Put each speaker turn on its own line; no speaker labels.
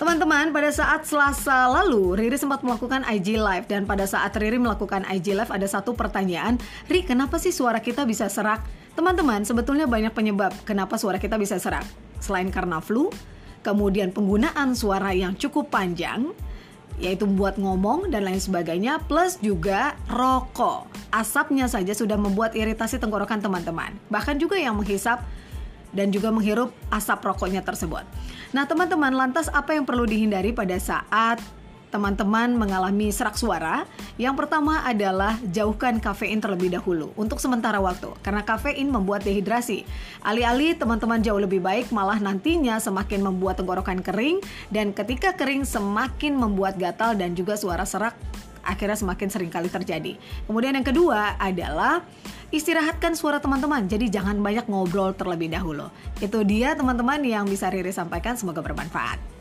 Teman-teman, pada saat Selasa lalu, Riri sempat melakukan IG Live dan pada saat Riri melakukan IG Live ada satu pertanyaan, Riri kenapa sih suara kita bisa serak? Teman-teman, sebetulnya banyak penyebab kenapa suara kita bisa serak. Selain karena flu, kemudian penggunaan suara yang cukup panjang, yaitu buat ngomong dan lain sebagainya, plus juga rokok. Asapnya saja sudah membuat iritasi tenggorokan teman-teman. Bahkan juga yang menghisap dan juga menghirup asap rokoknya tersebut. Nah, teman-teman, lantas apa yang perlu dihindari pada saat teman-teman mengalami serak suara? Yang pertama adalah jauhkan kafein terlebih dahulu untuk sementara waktu karena kafein membuat dehidrasi. Alih-alih teman-teman jauh lebih baik malah nantinya semakin membuat tenggorokan kering dan ketika kering semakin membuat gatal dan juga suara serak akhirnya semakin sering kali terjadi. Kemudian yang kedua adalah istirahatkan suara teman-teman. Jadi jangan banyak ngobrol terlebih dahulu. Itu dia teman-teman yang bisa Riri sampaikan. Semoga bermanfaat.